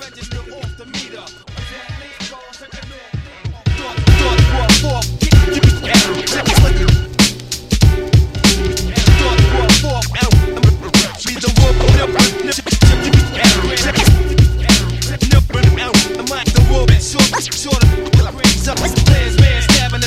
register off the meter. Thoughts rub off, get you Thoughts rub off, out. Be the world, never out. I'm like the world, short, short. Brings up, man, stabbing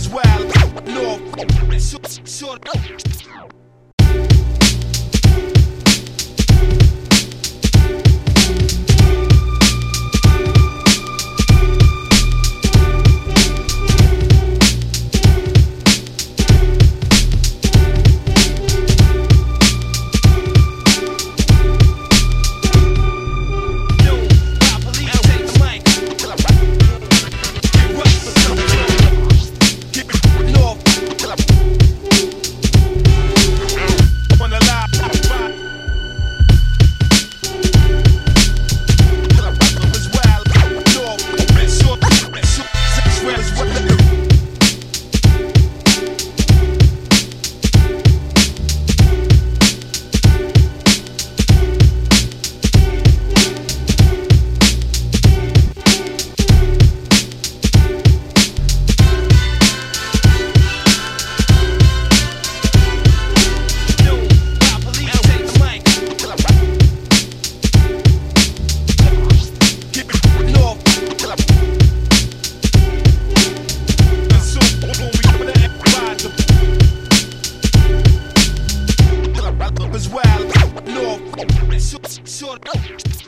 As well. Short, short. short, short.